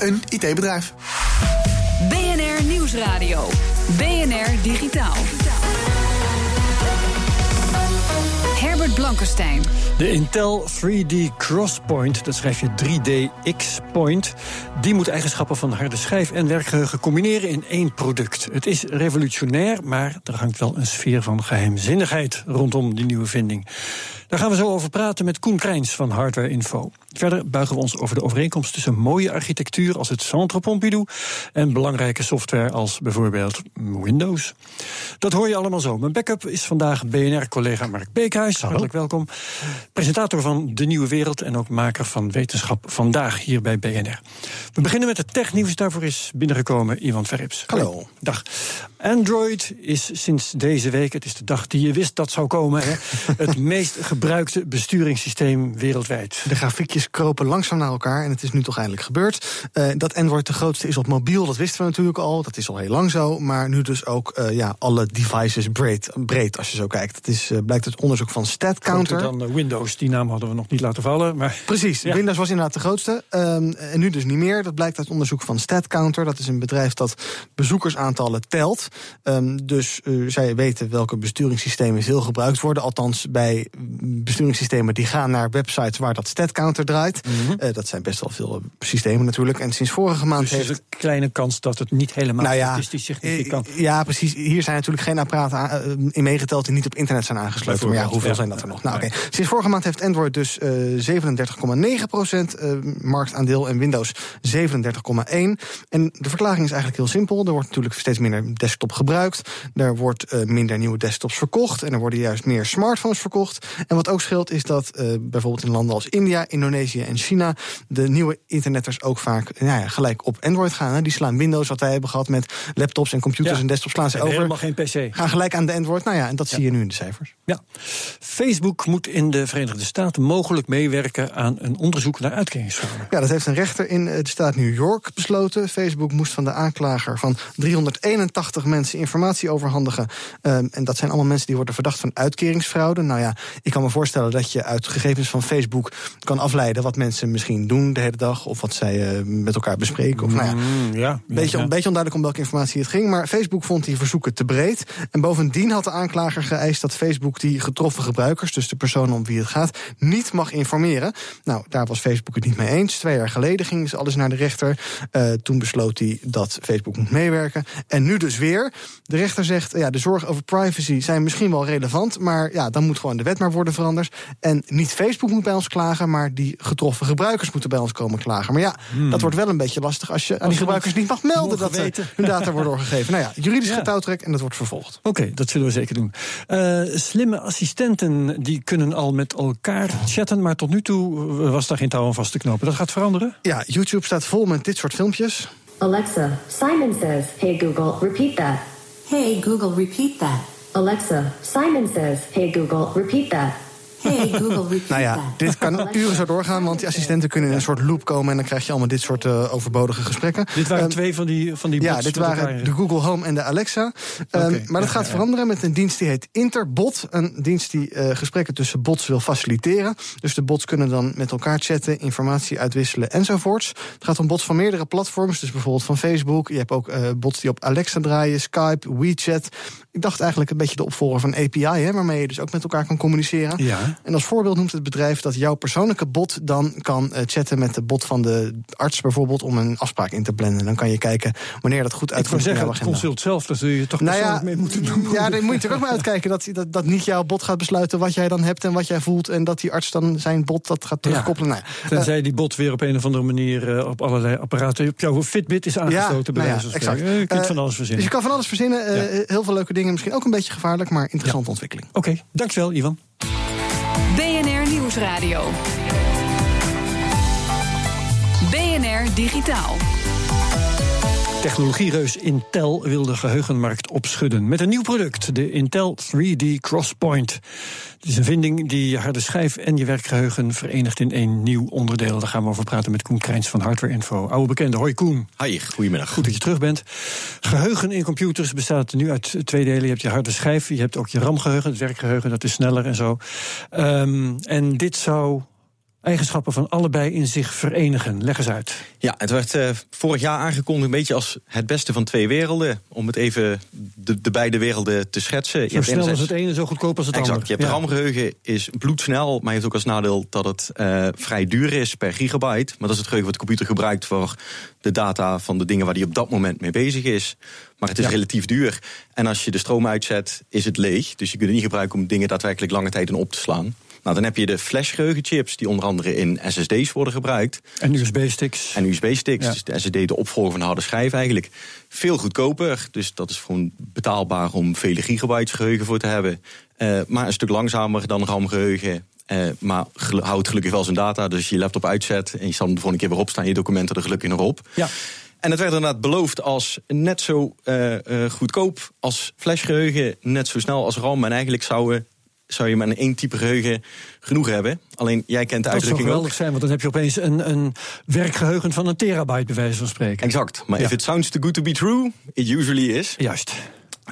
een IT-bedrijf. BNR Nieuwsradio. BNR Digitaal. Herbert Blankenstein. De Intel 3D Crosspoint, dat schrijf je 3D X-Point, die moet eigenschappen van harde schijf en werkgeheugen combineren in één product. Het is revolutionair, maar er hangt wel een sfeer van geheimzinnigheid rondom die nieuwe vinding. Daar gaan we zo over praten met Koen Krijns van Hardware Info. Verder buigen we ons over de overeenkomst tussen mooie architectuur als het Centre Pompidou en belangrijke software als bijvoorbeeld Windows. Dat hoor je allemaal zo. Mijn backup is vandaag BNR-collega Mark Beekhuis. Hartelijk welkom. Presentator van De Nieuwe Wereld en ook maker van Wetenschap Vandaag hier bij BNR. We beginnen met het technieuws. Daarvoor is binnengekomen Ivan Verrips. Hallo. Dag. Android is sinds deze week, het is de dag die je wist dat zou komen, hè, het meest gebruikte besturingssysteem wereldwijd. De grafiekjes kropen langzaam naar elkaar en het is nu toch eindelijk gebeurd. Uh, dat Android de grootste is op mobiel, dat wisten we natuurlijk al. Dat is al heel lang zo. Maar nu dus ook uh, ja, alle devices breed, breed, als je zo kijkt. Het is, uh, blijkt uit onderzoek van StatCounter. dan Windows, die naam hadden we nog niet laten vallen. Maar... Precies, ja. Windows was inderdaad de grootste. Um, en nu dus niet meer. Dat blijkt uit onderzoek van StatCounter. Dat is een bedrijf dat bezoekersaantallen telt. Um, dus zij weten welke besturingssystemen veel gebruikt worden. Althans, bij besturingssystemen die gaan naar websites waar dat StatCounter draait. Mm -hmm. uh, dat zijn best wel veel systemen natuurlijk. En sinds vorige maand dus heeft... er is een kleine kans dat het niet helemaal nou ja, statistisch significant is. Ja, precies. Hier zijn natuurlijk geen apparaten in meegeteld die niet op internet zijn aangesloten. Maar ja, hoeveel ja. zijn dat er nog? Nou, oké. Okay. Sinds vorige maand heeft Android dus uh, 37,9% uh, marktaandeel en Windows 37,1%. En de verklaring is eigenlijk heel simpel. Er wordt natuurlijk steeds minder desktop gebruikt. Er wordt uh, minder nieuwe desktops verkocht. En er worden juist meer smartphones verkocht. En wat ook scheelt is dat uh, bijvoorbeeld in landen als India, Indonesië en China de nieuwe internetters ook vaak nou ja, gelijk op Android gaan. Hè. Die slaan Windows, wat wij hebben gehad met laptops en computers ja. en desktops, slaan ze en over. Helemaal geen PC. Gaan gelijk aan de Android. Nou ja, en dat zie je nu in de cijfers. Ja. Facebook moet in de Verenigde Staten mogelijk meewerken aan een onderzoek naar uitkeringsfraude. Ja, dat heeft een rechter in de staat New York besloten. Facebook moest van de aanklager van 381 mensen informatie overhandigen. Um, en dat zijn allemaal mensen die worden verdacht van uitkeringsfraude. Nou ja, ik kan me voorstellen dat je uit gegevens van Facebook kan afleiden wat mensen misschien doen de hele dag. Of wat zij uh, met elkaar bespreken. Of nou ja, Mm, ja, een beetje, ja. een beetje onduidelijk om welke informatie het ging. Maar Facebook vond die verzoeken te breed. En bovendien had de aanklager geëist dat Facebook die getroffen gebruikers, dus de personen om wie het gaat, niet mag informeren. Nou, daar was Facebook het niet mee eens. Twee jaar geleden ging ze alles naar de rechter. Uh, toen besloot hij dat Facebook moet meewerken. En nu dus weer. De rechter zegt, ja, de zorgen over privacy zijn misschien wel relevant, maar ja, dan moet gewoon de wet maar worden veranderd. En niet Facebook moet bij ons klagen, maar die getroffen gebruikers moeten bij ons komen klagen. Maar ja, Hmm. dat wordt wel een beetje lastig als je aan die gebruikers niet mag melden dat ze weten. hun data worden doorgegeven. Nou ja, juridisch Ja. getouwtrek en dat wordt vervolgd. Oké, dat zullen we zeker doen. Uh, slimme assistenten die kunnen al met elkaar chatten, maar tot nu toe was daar geen touw aan vast te knopen. Dat gaat veranderen? Ja, YouTube staat vol met dit soort filmpjes. Alexa, Simon says, Hey Google, repeat that. Hey Google, repeat that. Alexa, Simon says, Hey Google, repeat that. Hey Google, Nou ja, dit kan uren zo doorgaan, want die assistenten kunnen in een soort loop komen en dan krijg je allemaal dit soort uh, overbodige gesprekken. Dit waren Um, twee van die, van die Ja, bots dit met waren elkaar. de Google Home en de Alexa. Um, Oké, maar dat ja, gaat ja. veranderen met een dienst die heet Interbot. Een dienst die uh, gesprekken tussen bots wil faciliteren. Dus de bots kunnen dan met elkaar chatten, informatie uitwisselen enzovoorts. Het gaat om bots van meerdere platforms, dus bijvoorbeeld van Facebook. Je hebt ook uh, bots die op Alexa draaien, Skype, WeChat. Ik dacht eigenlijk een beetje de opvolger van API, hè, waarmee je dus ook met elkaar kan communiceren. Ja. En als voorbeeld noemt het bedrijf dat jouw persoonlijke bot dan kan uh, chatten met de bot van de arts bijvoorbeeld om een afspraak in te plannen. Dan kan je kijken wanneer dat goed Ik uitkomt. wil in jouw zeggen, het consult zelf, daar zul je toch Nou ja, mee moeten doen. ja, daar moet je natuurlijk ook maar uitkijken dat, dat, dat niet jouw bot gaat besluiten wat jij dan hebt en wat jij voelt. En dat die arts dan zijn bot dat gaat terugkoppelen. Nou, ja. Tenzij die bot weer op een of andere manier uh, op allerlei apparaten op jouw Fitbit is aangesloten. bij nou ja, van exact. Eh, Je kunt van alles verzinnen. Dus je kan van alles verzinnen. Ja. Heel veel leuke dingen. Misschien ook een beetje gevaarlijk, maar interessante ontwikkeling. Oké, dankjewel Ivan. BNR Nieuwsradio. BNR Digitaal. Technologiereus Intel wil de geheugenmarkt opschudden met een nieuw product, de Intel 3D Crosspoint. Het is een vinding die je harde schijf en je werkgeheugen verenigt in één nieuw onderdeel. Daar gaan we over praten met Koen Krijns van Hardware Info. Oude bekende, hoi Koen. Hi, goedemiddag. Goed dat je terug bent. Geheugen in computers bestaat nu uit twee delen. Je hebt je harde schijf, je hebt ook je RAM-geheugen, het werkgeheugen, dat is sneller en zo. Um, en dit zou eigenschappen van allebei in zich verenigen. Leg eens uit. Ja, het werd uh, vorig jaar aangekondigd een beetje als het beste van twee werelden. Om het even de, de beide werelden te schetsen. Zo snel als het ene, zo goedkoop als het exact, andere. Je hebt ja. RAM-geheugen, is bloedsnel, maar je heeft ook als nadeel dat het uh, vrij duur is per gigabyte. Maar dat is het geheugen wat de computer gebruikt voor de data van de dingen waar die op dat moment mee bezig is. Maar het is ja. relatief duur. En als je de stroom uitzet, is het leeg. Dus je kunt het niet gebruiken om dingen daadwerkelijk lange tijd in op te slaan. Nou, dan heb je de flashgeheugenchips, die onder andere in SSD's worden gebruikt. En USB-sticks. En USB-sticks, ja. dus de SSD de opvolger van de harde schijf eigenlijk. Veel goedkoper, dus dat is gewoon betaalbaar om vele gigabytes geheugen voor te hebben. Uh, maar een stuk langzamer dan RAM-geheugen. Uh, maar houdt gelukkig wel zijn data, dus je laptop uitzet... en je zal hem de volgende keer weer opstaan, je documenten er gelukkig nog op. Ja. En het werd inderdaad beloofd als net zo uh, uh, goedkoop als flashgeheugen, net zo snel als RAM. En eigenlijk zouden zou je met een één type geheugen genoeg hebben. Alleen jij kent de dat uitdrukking zou ook. geweldig zijn, want dan heb je opeens een, een werkgeheugen van een terabyte, bij wijze van spreken. Exact. Maar Ja. if it sounds too good to be true, it usually is. Juist.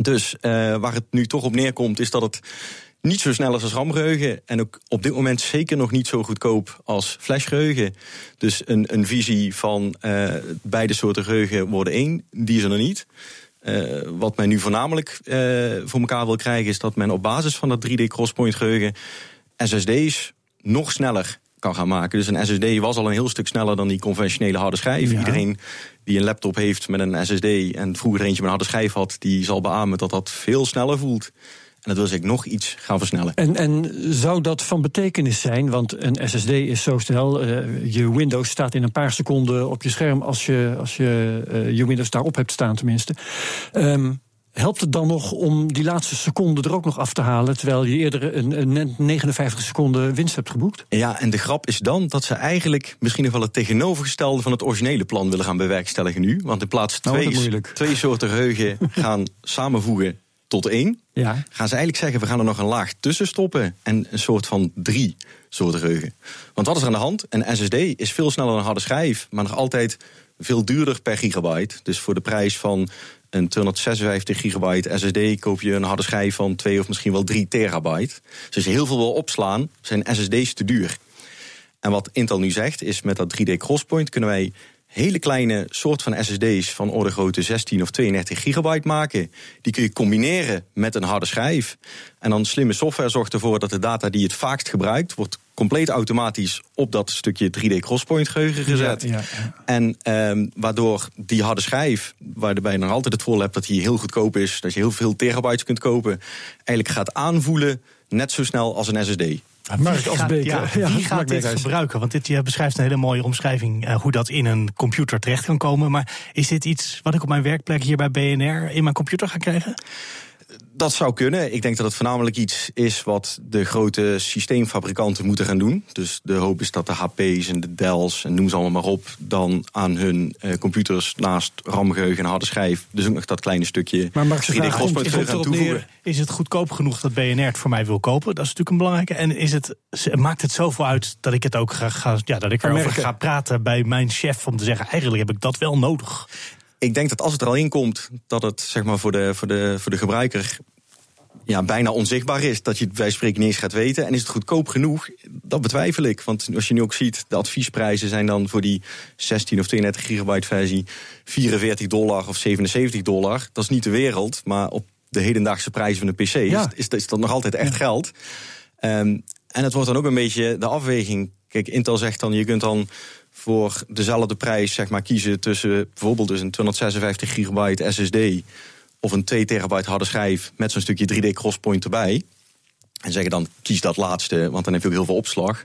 Dus uh, waar het nu toch op neerkomt, is dat het niet zo snel is als RAM-geheugen. En ook op dit moment zeker nog niet zo goedkoop als flashgeheugen. Dus een, een visie van uh, beide soorten geheugen worden één, die is er nog niet. Uh, wat men nu voornamelijk uh, voor elkaar wil krijgen, is dat men op basis van dat 3D Crosspoint geheugen SSD's nog sneller kan gaan maken. Dus een SSD was al een heel stuk sneller dan die conventionele harde schijf. Ja. Iedereen die een laptop heeft met een SSD en vroeger eentje met een harde schijf had, die zal beamen dat dat veel sneller voelt. En dat wil zich nog iets gaan versnellen. En, en zou dat van betekenis zijn? Want een SSD is zo snel. Uh, je Windows staat in een paar seconden op je scherm als je, als je uh, je Windows daarop hebt staan, tenminste. Um, helpt het dan nog om die laatste seconde er ook nog af te halen, terwijl je eerder een, een 59 seconden winst hebt geboekt? Ja, en de grap is dan dat ze eigenlijk misschien nog wel het tegenovergestelde van het originele plan willen gaan bewerkstelligen nu. Want in plaats Nou, twee, twee soorten geheugen gaan samenvoegen tot één, Ja. gaan ze eigenlijk zeggen: we gaan er nog een laag tussen stoppen en een soort van drie soorten geheugen. Want wat is er aan de hand? Een SSD is veel sneller dan een harde schijf, maar nog altijd veel duurder per gigabyte. Dus voor de prijs van een 256 gigabyte SSD koop je een harde schijf van 2 of misschien wel 3 terabyte. Dus als je heel veel wil opslaan, zijn SSD's te duur. En wat Intel nu zegt is met dat 3D Crosspoint kunnen wij hele kleine soort van SSD's van orde grootte 16 of 32 gigabyte maken. Die kun je combineren met een harde schijf. En dan slimme software zorgt ervoor dat de data die je het vaakst gebruikt, wordt compleet automatisch op dat stukje 3D Crosspoint geheugen gezet. Ja, ja, ja. En um, waardoor die harde schijf, waarbij je nog altijd het voordeel hebt dat die heel goedkoop is, dat je heel veel terabytes kunt kopen, eigenlijk gaat aanvoelen net zo snel als een SSD. Mark als gaat, beker. ja, Ja, wie Mark gaat dit gebruiken? Want dit je beschrijft een hele mooie omschrijving uh, hoe dat in een computer terecht kan komen. Maar is dit iets wat ik op mijn werkplek hier bij BNR in mijn computer ga krijgen? Dat zou kunnen. Ik denk dat het voornamelijk iets is wat de grote systeemfabrikanten moeten gaan doen. Dus de hoop is dat de HP's en de Dells en noem ze allemaal maar op, dan aan hun uh, computers naast RAM-geheugen en harde schijf, dus ook nog dat kleine stukje Maar Max' 3D vraag Crosspoint komt- geheugen aan erop toevoegen. is het goedkoop genoeg dat BNR het voor mij wil kopen? Dat is natuurlijk een belangrijke. En is het, maakt het zoveel uit dat ik het ook ga, ga ja, dat ik Gaan erover ga praten bij mijn chef om te zeggen, eigenlijk heb ik dat wel nodig. Ik denk dat als het er al in komt, dat het zeg maar, voor, de, voor, de, voor de gebruiker ja, bijna onzichtbaar is. Dat je het bij spreken niet eens gaat weten. En is het goedkoop genoeg? Dat betwijfel ik. Want als je nu ook ziet, de adviesprijzen zijn dan voor die 16 of 32 gigabyte versie 44 dollar of 77 dollar. Dat is niet de wereld, maar op de hedendaagse prijzen van de PC is, Ja. is, is dat nog altijd echt geld. Um, en het wordt dan ook een beetje de afweging. Kijk, Intel zegt dan, je kunt dan voor dezelfde prijs zeg maar, kiezen tussen bijvoorbeeld dus een 256 gigabyte SSD of een 2 terabyte harde schijf met zo'n stukje 3D Crosspoint erbij. En zeggen dan, kies dat laatste, want dan heb je ook heel veel opslag.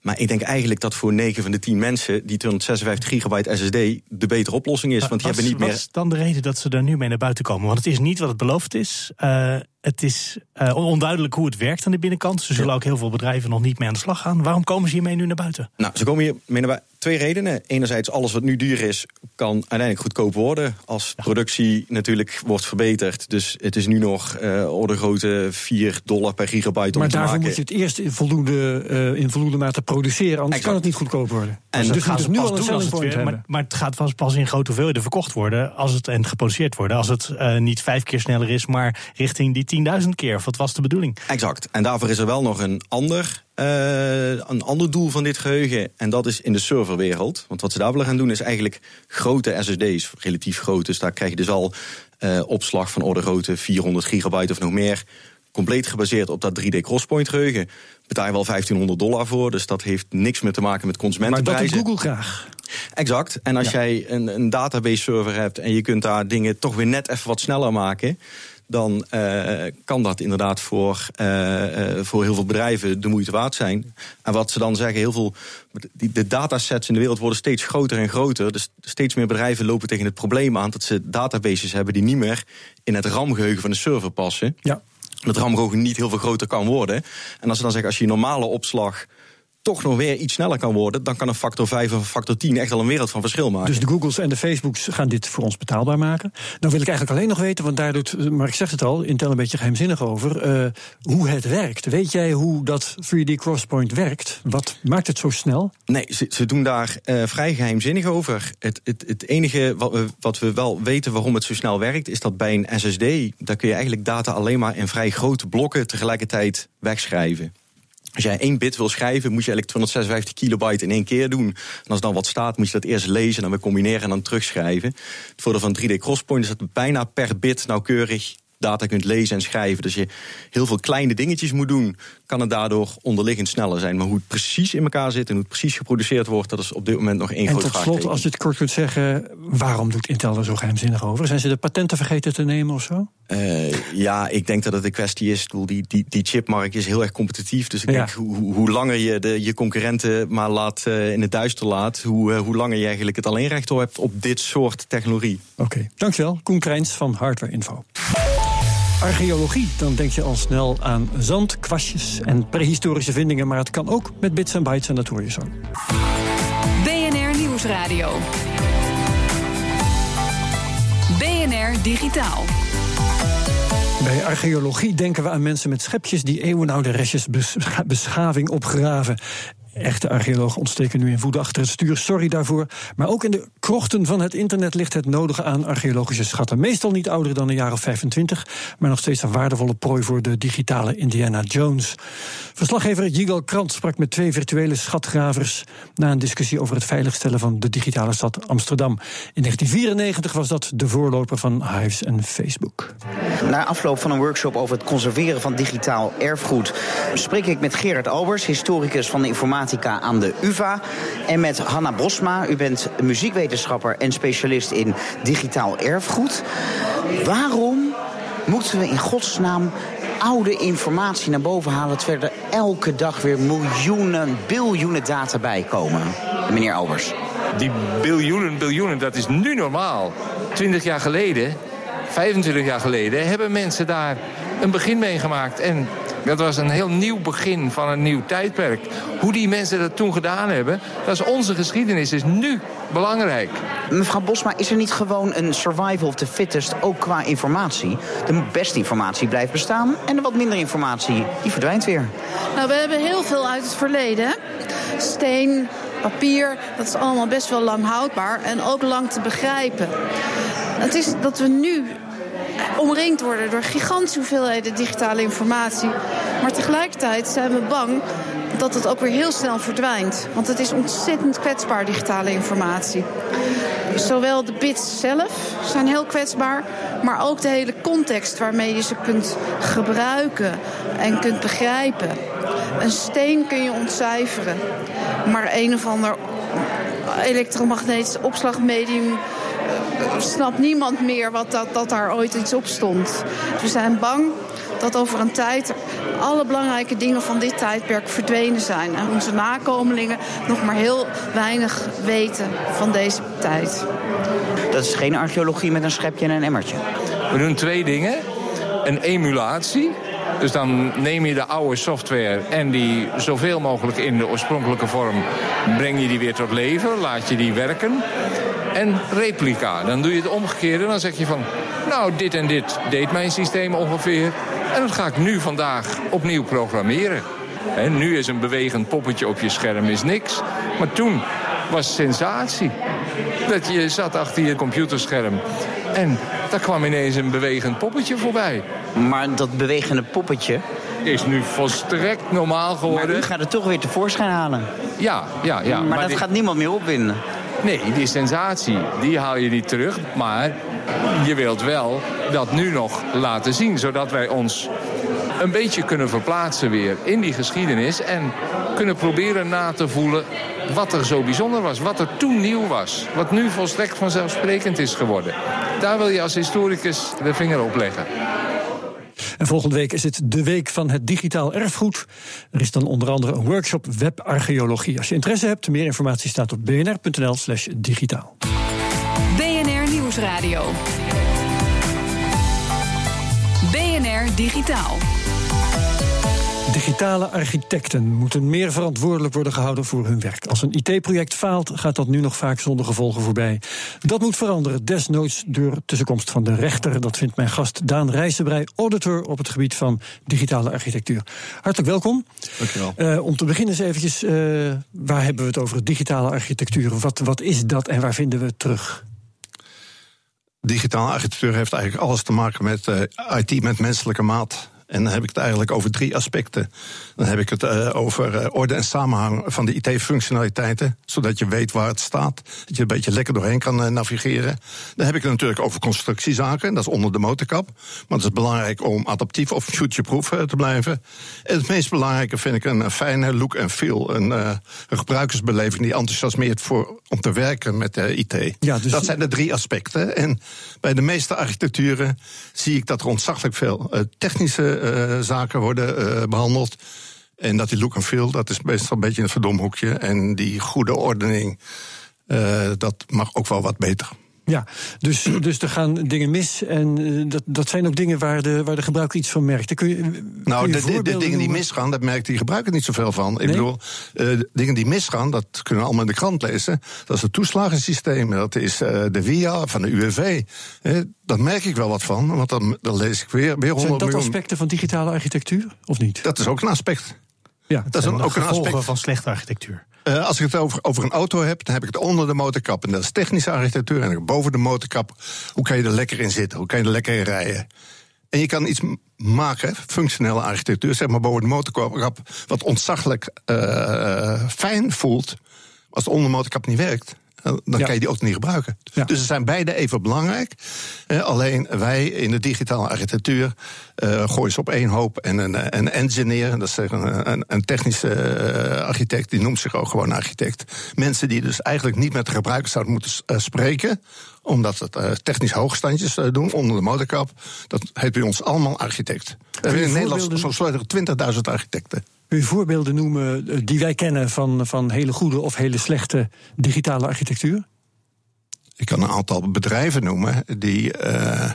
Maar ik denk eigenlijk dat voor 9 van de 10 mensen die 256 gigabyte SSD de betere oplossing is. Want die hebben niet wat meer. is dan de reden dat ze er nu mee naar buiten komen? Want het is niet wat het beloofd is. Uh, het is uh, onduidelijk hoe het werkt aan de binnenkant. Ze zullen ook heel veel bedrijven nog niet mee aan de slag gaan. Waarom komen ze hiermee nu naar buiten? Nou, ze komen hiermee naar buiten. Twee redenen. Enerzijds, alles wat nu duur is, kan uiteindelijk goedkoop worden. Als productie natuurlijk wordt verbeterd. Dus het is nu nog uh, orde grootte 4 dollar per gigabyte om te maken. Maar daarvoor moet je het eerst in voldoende, uh, in voldoende mate produceren. Anders exact. kan het niet goedkoop worden. En dus, dus gaat het nu al een selling point weer, maar, maar, het gaat pas, pas in grote hoeveelheden verkocht worden. Als het, en geproduceerd worden. Als het uh, niet vijf keer sneller is, maar richting die 10.000 keer. Wat was de bedoeling? Exact. En daarvoor is er wel nog een ander uh, een ander doel van dit geheugen. En dat is in de serverwereld. Want wat ze daar willen gaan doen is eigenlijk grote SSD's. Relatief groot. Dus daar krijg je dus al uh, opslag van orde grootte 400 gigabyte of nog meer. Compleet gebaseerd op dat 3D Crosspoint geheugen. Betaal je wel 1500 dollar voor. Dus dat heeft niks meer te maken met consumentenprijzen. Maar dat doet Google graag. Exact. En als ja. jij een, een database server hebt en je kunt daar dingen toch weer net even wat sneller maken dan uh, kan dat inderdaad voor, uh, uh, voor heel veel bedrijven de moeite waard zijn. En wat ze dan zeggen, heel veel. Die, de datasets in de wereld worden steeds groter en groter. Dus steeds meer bedrijven lopen tegen het probleem aan dat ze databases hebben die niet meer in het RAM-geheugen van de server passen. Ja. Dat RAM-geheugen niet heel veel groter kan worden. En als ze dan zeggen, als je normale opslag toch nog weer iets sneller kan worden, dan kan een factor 5 of een factor 10 echt al een wereld van verschil maken. Dus de Googles en de Facebooks gaan dit voor ons betaalbaar maken. Nou wil ik eigenlijk alleen nog weten, want daar doet Mark zegt het al, Intel een beetje geheimzinnig over, uh, hoe het werkt. Weet jij hoe dat 3D Crosspoint werkt? Wat maakt het zo snel? Nee, ze, ze doen daar uh, vrij geheimzinnig over. Het, het, het enige wat we, wat we wel weten waarom het zo snel werkt, is dat bij een SSD, daar kun je eigenlijk data alleen maar in vrij grote blokken tegelijkertijd wegschrijven. Als jij één bit wil schrijven, moet je eigenlijk 256 kilobyte in één keer doen. En als dan wat staat, moet je dat eerst lezen, dan weer combineren en dan terugschrijven. Het voordeel van 3D Crosspoint is dat bijna per bit nauwkeurig data kunt lezen en schrijven. Dus je heel veel kleine dingetjes moet doen, kan het daardoor onderliggend sneller zijn. Maar hoe het precies in elkaar zit en hoe het precies geproduceerd wordt, dat is op dit moment nog één groot vraag. En tot slot, als je het kort kunt zeggen, waarom doet Intel er zo geheimzinnig over? Zijn ze de patenten vergeten te nemen of zo? Uh, ja, ik denk dat het een kwestie is. Die, die, die chipmarkt is heel erg competitief. Dus ik ja. denk, hoe, hoe langer je de, je concurrenten maar laat, uh, in het duister laat, hoe, uh, hoe langer je eigenlijk het alleenrecht hebt op dit soort technologie. Oké, okay. dankjewel. Koen Krijns van Hardware Info. Archeologie, dan denk je al snel aan zand, kwastjes en prehistorische vindingen. Maar het kan ook met bits en bytes en dat hoor je zo. BNR Nieuwsradio. BNR Digitaal. Bij archeologie denken we aan mensen met schepjes die eeuwenoude restjes beschaving opgraven. Echte archeologen ontsteken nu in voeten achter het stuur. Sorry daarvoor. Maar ook in de krochten van het internet ligt het nodige aan archeologische schatten. Meestal niet ouder dan een jaar of 25, maar nog steeds een waardevolle prooi voor de digitale Indiana Jones. Verslaggever Yigal Krant sprak met twee virtuele schatgravers na een discussie over het veiligstellen van de digitale stad Amsterdam. In 1994 was dat de voorloper van Hives en Facebook. Na afloop van een workshop over het conserveren van digitaal erfgoed spreek ik met Gerard Albers, historicus van de aan de UVA. En met Hanna Bosma. U bent muziekwetenschapper en specialist in digitaal erfgoed. Waarom moeten we in godsnaam oude informatie naar boven halen... terwijl er elke dag weer miljoenen, biljoenen data bij komen? Meneer Albers. Die biljoenen, biljoenen, dat is nu normaal. 20 jaar geleden, 25 jaar geleden... hebben mensen daar een begin mee gemaakt. En dat was een heel nieuw begin van een nieuw tijdperk. Hoe die mensen dat toen gedaan hebben, dat is onze geschiedenis, is nu belangrijk. Mevrouw Bosma, is er niet gewoon een survival of the fittest, ook qua informatie? De beste informatie blijft bestaan en de wat minder informatie, die verdwijnt weer. Nou, we hebben heel veel uit het verleden. Steen, papier, dat is allemaal best wel lang houdbaar en ook lang te begrijpen. Het is dat we nu omringd worden door gigantische hoeveelheden digitale informatie. Maar tegelijkertijd zijn we bang dat het ook weer heel snel verdwijnt. Want het is ontzettend kwetsbaar, digitale informatie. Zowel de bits zelf zijn heel kwetsbaar, maar ook de hele context waarmee je ze kunt gebruiken en kunt begrijpen. Een steen kun je ontcijferen, maar een of ander elektromagnetisch opslagmedium snapt niemand meer wat dat, dat daar ooit iets op stond. We zijn bang dat over een tijd alle belangrijke dingen van dit tijdperk verdwenen zijn. En onze nakomelingen nog maar heel weinig weten van deze tijd. Dat is geen archeologie met een schepje en een emmertje. We doen twee dingen. een emulatie. Dus dan neem je de oude software en die zoveel mogelijk in de oorspronkelijke vorm breng je die weer tot leven, laat je die werken. En replica, dan doe je het omgekeerde. Dan zeg je van, nou, dit en dit deed mijn systeem ongeveer. En dat ga ik nu vandaag opnieuw programmeren. En nu is een bewegend poppetje op je scherm is niks. Maar toen was sensatie. Dat je zat achter je computerscherm. En daar kwam ineens een bewegend poppetje voorbij. Maar dat bewegende poppetje... Is nu volstrekt normaal geworden. Maar u gaat het toch weer tevoorschijn halen. Ja, ja, ja. Maar, Maar dat gaat niemand meer opwinden. Nee, die sensatie, die haal je niet terug. Maar je wilt wel dat nu nog laten zien. Zodat wij ons een beetje kunnen verplaatsen weer in die geschiedenis. En kunnen proberen na te voelen wat er zo bijzonder was. Wat er toen nieuw was. Wat nu volstrekt vanzelfsprekend is geworden. Daar wil je als historicus de vinger op leggen. En volgende week is het de week van het digitaal erfgoed. Er is dan onder andere een workshop webarcheologie. Als je interesse hebt, meer informatie staat op bnr.nl slash digitaal. BNR Nieuwsradio. BNR Digitaal. Digitale architecten moeten meer verantwoordelijk worden gehouden voor hun werk. Als een IT-project faalt, gaat dat nu nog vaak zonder gevolgen voorbij. Dat moet veranderen, desnoods door tussenkomst van de rechter. Dat vindt mijn gast Daan Rijsenbrei, auditor op het gebied van digitale architectuur. Hartelijk welkom. Dankjewel. Eh, om te beginnen eens eventjes, eh, waar hebben we het over? Digitale architectuur, wat, wat is dat en waar vinden we het terug? Digitale architectuur heeft eigenlijk alles te maken met eh, IT met menselijke maat. En dan heb ik het eigenlijk over drie aspecten. Dan heb ik het eh, over eh, orde en samenhang van de IT-functionaliteiten, zodat je weet waar het staat, dat je een beetje lekker doorheen kan eh, navigeren. Dan heb ik het natuurlijk over constructiezaken, dat is onder de motorkap. Maar het is belangrijk om adaptief of future-proof te blijven. En het meest belangrijke vind ik een, fijne look en feel, een, een gebruikersbeleving die enthousiasmeert voor, om te werken met de IT. Ja, dus- dat zijn de drie aspecten. En bij de meeste architecturen zie ik dat er ontzaglijk veel technische zaken worden eh, behandeld. En dat die look and feel, dat is meestal een beetje het verdomhoekje. En die goede ordening, eh, dat mag ook wel wat beter. Ja, dus, dus er gaan dingen mis en eh, dat, dat zijn ook dingen waar de, waar de gebruiker iets van merkt. Dan Kun je, Nou, kun je de, de- dingen die misgaan, daar merkt die gebruiker niet zoveel van. Ik bedoel, de dingen die misgaan, dat kunnen we allemaal in de krant lezen. Dat is het toeslagensysteem, dat is eh, de VIA van de UWV. Eh, daar merk ik wel wat van, want dan, dan lees ik weer, weer 100 Zijn dat miljoen. aspecten van digitale architectuur, of niet? Dat is ook een aspect. Ja, dat is een, ook een aspect. van slechte architectuur. Eh, als ik het over, over een auto heb, dan heb ik het onder de motorkap. En dat is technische architectuur. En boven de motorkap, hoe kan je er lekker in zitten? Hoe kan je er lekker in rijden? En je kan iets maken, functionele architectuur, zeg maar boven de motorkap, wat ontzaglijk eh, fijn voelt. Als de onder de motorkap niet werkt, eh, dan Ja. kan je die ook niet gebruiken. Dus ze zijn beide even belangrijk. Alleen wij in de digitale architectuur eh, gooien ze op één hoop. En een, eh, een engineer, dat is een, een, een technische eh, architect, die noemt zich ook gewoon architect. Mensen die dus eigenlijk niet met de gebruikers zouden moeten spreken, omdat het eh, technisch hoogstandjes doen onder de motorkap. Dat heet bij ons allemaal architect. We hebben in Nederland zo'n 20.000 architecten. Kun je voorbeelden noemen eh, die wij kennen van, van hele goede of hele slechte digitale architectuur? Ik kan een aantal bedrijven noemen die. eh,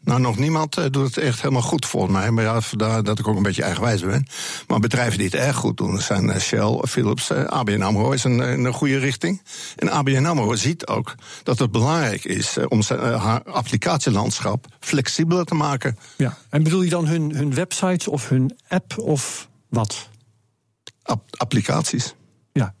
nou, nog niemand eh, doet het echt helemaal goed volgens mij. Maar ja, vandaar dat ik ook een beetje eigenwijs ben. Maar bedrijven die het erg goed doen, zijn Shell, Philips, ABN AMRO is een, een goede richting. En ABN AMRO ziet ook dat het belangrijk is om zijn, haar applicatielandschap flexibeler te maken. Ja. En bedoel je dan hun, hun websites of hun app of wat? App- applicaties. Ja.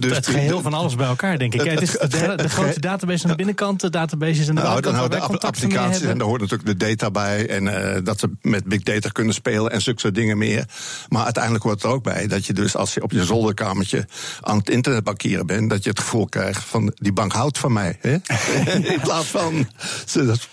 Dus het geheel van alles bij elkaar, denk ik. Het- Ja, het is de, de grote database aan de binnenkant, de databases aan de Nou, dan buitenkant, waar houden de applicaties en daar hoort natuurlijk de data bij. En eh, dat ze met big data kunnen spelen en zulke soort dingen meer. Maar uiteindelijk hoort er ook bij dat je dus als je op je zolderkamertje aan het internet bankieren bent, dat je het gevoel krijgt van die bank houdt van mij. Hè? in plaats van ze dat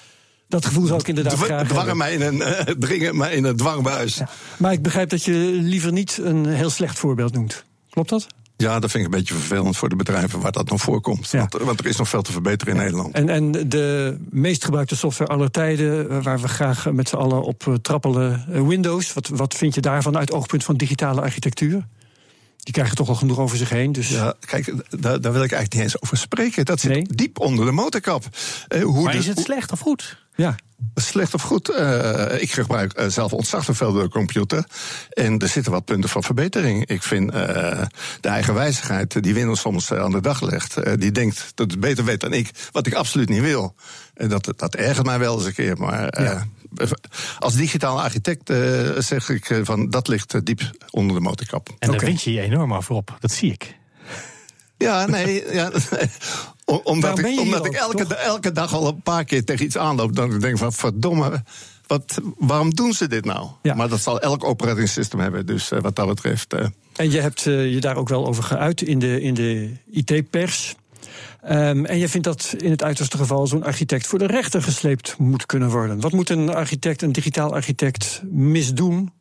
Dat gevoel zou ik inderdaad dwa- graag dwangen mij in een, eh, dringen mij in een dwangbuis. Ja. Maar ik begrijp dat je liever niet een heel slecht voorbeeld noemt. Klopt dat? dat vind ik een beetje vervelend voor de bedrijven waar dat nog voorkomt. Want, want er is nog veel te verbeteren in Nederland. En, en de meest gebruikte software aller tijden, eh, waar we graag met z'n allen op eh, trappelen, eh, Windows. Wat, wat vind je daarvan uit oogpunt van digitale architectuur? Die krijgen toch al genoeg over zich heen. Dus... Ja, kijk, daar, daar wil ik eigenlijk niet eens over spreken. Dat zit diep onder de motorkap. Eh, hoe Maar de- is het slecht of goed? Ja. Slecht of goed? Uh, ik gebruik uh, zelf ontzettend veel de computer. En er zitten wat punten van verbetering. Ik vind uh, de eigenwijzigheid die Windows soms aan de dag legt. die denkt dat het beter weet dan ik, wat ik absoluut niet wil. En dat, dat ergert mij wel eens een keer. Maar ja. Als digitaal architect zeg ik van dat ligt diep onder de motorkap. En daar okay. wint je je enorm over op, dat zie ik. Ja, nee. Ja, omdat ik, omdat ik elke, elke dag al een paar keer tegen iets aanloop. Dan denk ik van verdomme. Wat, waarom doen ze dit nou? Ja. Maar dat zal elk operating system hebben. Dus uh, wat dat betreft. Uh. En je hebt uh, je daar ook wel over geuit in de, in de IT-pers. Um, en je vindt dat in het uiterste geval zo'n architect voor de rechter gesleept moet kunnen worden. Wat moet een architect, een digitaal architect, misdoen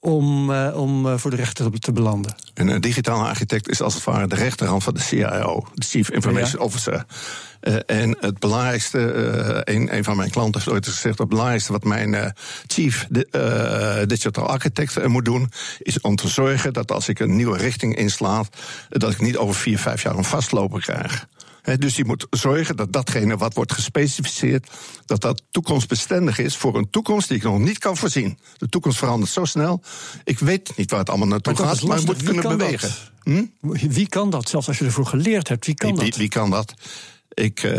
om, uh, om uh, voor de rechter te belanden. En een digitale architect is als het ware de rechterhand van de CIO, de Chief Information ja. Officer. Uh, en het belangrijkste, een, een van mijn klanten heeft ooit gezegd: het belangrijkste wat mijn Chief Digital Architect moet doen, is om te zorgen dat als ik een nieuwe richting insla, dat ik niet over vier, vijf jaar een vastloper krijg dus je moet zorgen dat datgene wat wordt gespecificeerd, dat dat toekomstbestendig is voor een toekomst die ik nog niet kan voorzien. De toekomst verandert zo snel. Ik weet niet waar het allemaal naartoe maar gaat, maar je moet kunnen bewegen. Hm? Wie kan dat? Zelfs als je ervoor geleerd hebt, wie kan wie, dat? Wie, kan dat? Ik, uh,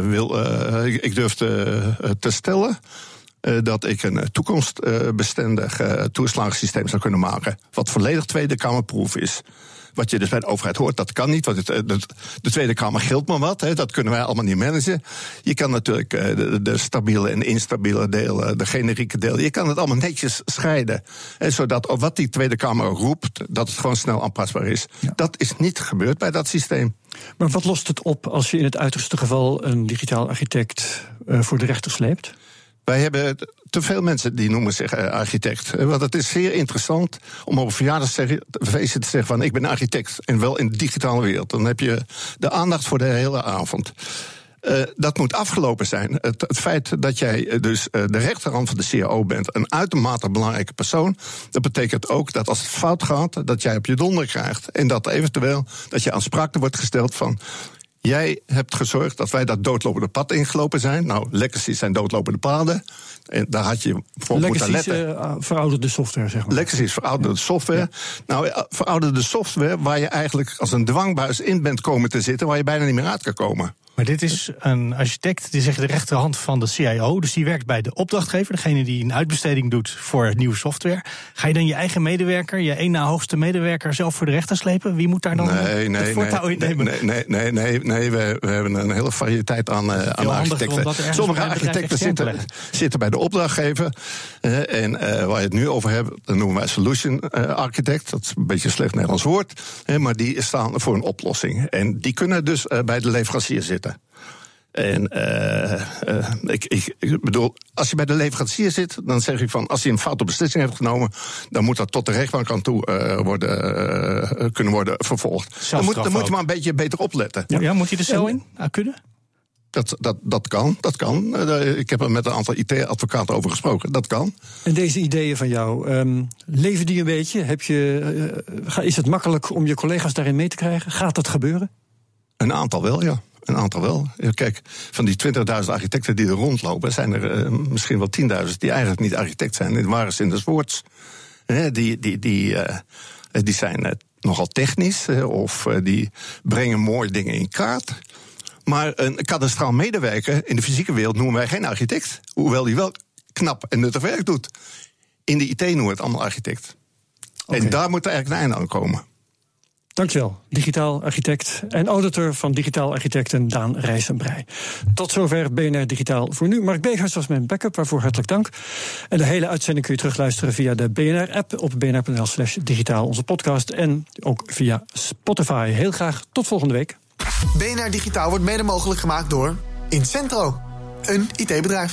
wil, uh, ik, ik, durf te, uh, te stellen dat ik een toekomstbestendig toeslagensysteem zou kunnen maken. Wat volledig Tweede Kamerproef is. Wat je dus bij de overheid hoort, dat kan niet. Want het, eh, de, de, Tweede Kamer gilt maar wat. Hè, dat kunnen wij allemaal niet managen. Je kan natuurlijk eh, de, de stabiele en instabiele delen, de generieke delen. Je kan het allemaal netjes scheiden. En zodat wat die Tweede Kamer roept, dat het gewoon snel aanpasbaar is. Dat is niet gebeurd bij dat systeem. Maar wat lost het op als je in het uiterste geval een digitaal architect uh, voor de rechter sleept? Wij hebben te veel mensen die noemen zich uh, architect. Want het is zeer interessant om op een verjaardagsfeestje te zeggen van ik ben architect en wel in de digitale wereld. Dan heb je de aandacht voor de hele avond. Uh, dat moet afgelopen zijn. Het, feit dat jij dus de rechterhand van de CAO bent, een uitermate belangrijke persoon, dat betekent ook dat als het fout gaat, dat jij op je donder krijgt. En dat eventueel dat je aansprakelijk wordt gesteld van Jij hebt gezorgd dat wij dat doodlopende pad ingelopen zijn. Nou, legacies zijn doodlopende paden. En daar had je voor moeten letten. Uh, verouderde software, zeg maar. Legacy is verouderde software. Nou, verouderde software waar je eigenlijk als een dwangbuis in bent komen te zitten... waar je bijna niet meer uit kan komen. Maar dit is een architect, die zegt de rechterhand van de CIO. Dus die werkt bij de opdrachtgever, degene die een uitbesteding doet voor nieuwe software. Ga je dan je eigen medewerker, je één na hoogste medewerker, zelf voor de rechter slepen? Wie moet daar dan nee, nee, het voortouw nee, in nemen? Nee, nee, nee, nee, nee we, we, hebben een hele variëteit aan, uh, aan architecten. Sommige architecten zitten, zitten bij de opdrachtgever. Uh, en uh, waar je het nu over hebt, dat noemen wij solution architect. Dat is een beetje een slecht Nederlands woord. maar die staan voor een oplossing. En die kunnen dus bij de leverancier zitten. En uh, uh, ik, ik, ik, bedoel, als je bij de leverancier zit, dan zeg ik van als hij een foute beslissing heeft genomen, dan moet dat tot de rechtbank aan toe uh, worden, kunnen worden vervolgd. Dan moet, dan moet je maar een beetje beter opletten. Ja, ja moet je er zo in ah, kunnen? Dat, dat, dat kan, dat kan. Ik heb er met een aantal IT-advocaten over gesproken. Dat kan. En deze ideeën van jou, um, leven die een beetje? Heb je, is het makkelijk om je collega's daarin mee te krijgen? Gaat dat gebeuren? Een aantal wel, ja. Een aantal wel. Kijk, van die 20.000 architecten die er rondlopen, zijn er uh, misschien wel 10.000 die eigenlijk niet architect zijn. In ware zin des woords. die, die, die, uh, die zijn uh, nogal technisch of die brengen mooie dingen in kaart. Maar een kadastraal medewerker in de fysieke wereld noemen wij geen architect. Hoewel die wel knap en nuttig werk doet. In de IT noemen we het allemaal architect. Okay. En daar moet er eigenlijk een einde aan komen. Dankjewel, digitaal architect en auditor van digitaal architecten Daan Rijsenbrei. Tot zover BNR Digitaal voor nu. Mark Begers was mijn backup, waarvoor hartelijk dank. En de hele uitzending kun je terugluisteren via de BNR-app op bnr.nl slash digitaal, onze podcast. En ook via Spotify. Heel graag tot volgende week. BNR Digitaal wordt mede mogelijk gemaakt door Incentro, een IT-bedrijf.